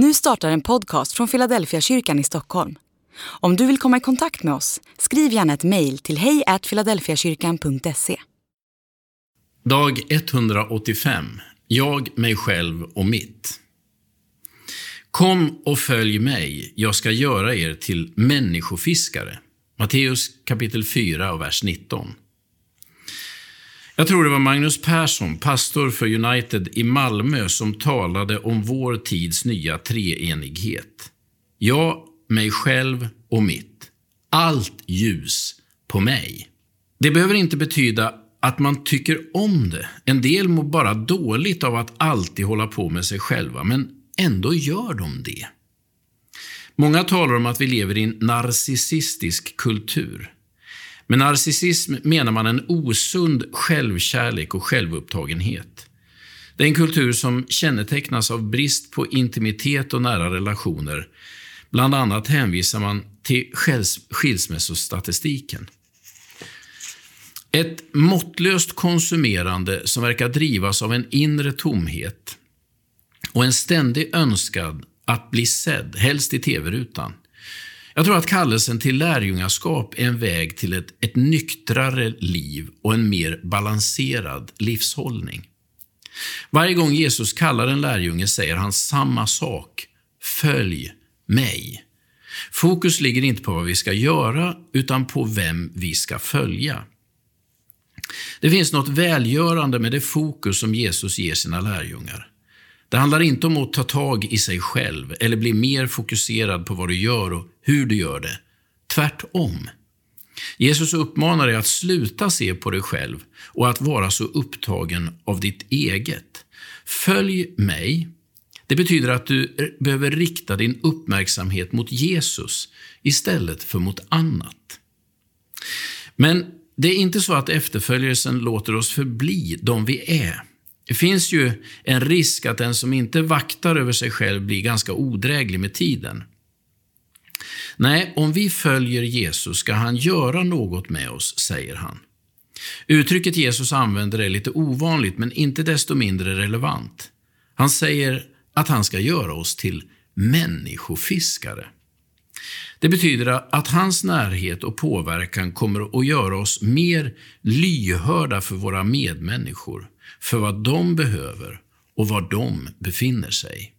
Nu startar en podcast från Philadelphia kyrkan i Stockholm. Om du vill komma i kontakt med oss, skriv gärna ett mejl till hejfiladelfiakyrkan.se. Dag 185. Jag, mig själv och mitt. Kom och följ mig, jag ska göra er till människofiskare. Matteus kapitel 4 och vers 19. Jag tror det var Magnus Persson, pastor för United i Malmö, som talade om vår tids nya treenighet. Jag, mig själv och mitt. Allt ljus på mig. Det behöver inte betyda att man tycker om det. En del mår bara dåligt av att alltid hålla på med sig själva, men ändå gör de det. Många talar om att vi lever i en narcissistisk kultur. Med narcissism menar man en osund självkärlek och självupptagenhet. Det är en kultur som kännetecknas av brist på intimitet och nära relationer. Bland annat hänvisar man till skilsmässostatistiken. Ett måttlöst konsumerande som verkar drivas av en inre tomhet och en ständig önskan att bli sedd, helst i tv-rutan. Jag tror att kallelsen till lärjungaskap är en väg till ett, ett nyktrare liv och en mer balanserad livshållning. Varje gång Jesus kallar en lärjunge säger han samma sak. Följ mig. Fokus ligger inte på vad vi ska göra, utan på vem vi ska följa. Det finns något välgörande med det fokus som Jesus ger sina lärjungar. Det handlar inte om att ta tag i sig själv eller bli mer fokuserad på vad du gör och hur du gör det. Tvärtom. Jesus uppmanar dig att sluta se på dig själv och att vara så upptagen av ditt eget. Följ mig. Det betyder att du behöver rikta din uppmärksamhet mot Jesus istället för mot annat. Men det är inte så att efterföljelsen låter oss förbli de vi är. Det finns ju en risk att den som inte vaktar över sig själv blir ganska odräglig med tiden. Nej, om vi följer Jesus ska han göra något med oss, säger han. Uttrycket Jesus använder är lite ovanligt, men inte desto mindre relevant. Han säger att han ska göra oss till människofiskare. Det betyder att hans närhet och påverkan kommer att göra oss mer lyhörda för våra medmänniskor, för vad de behöver och var de befinner sig.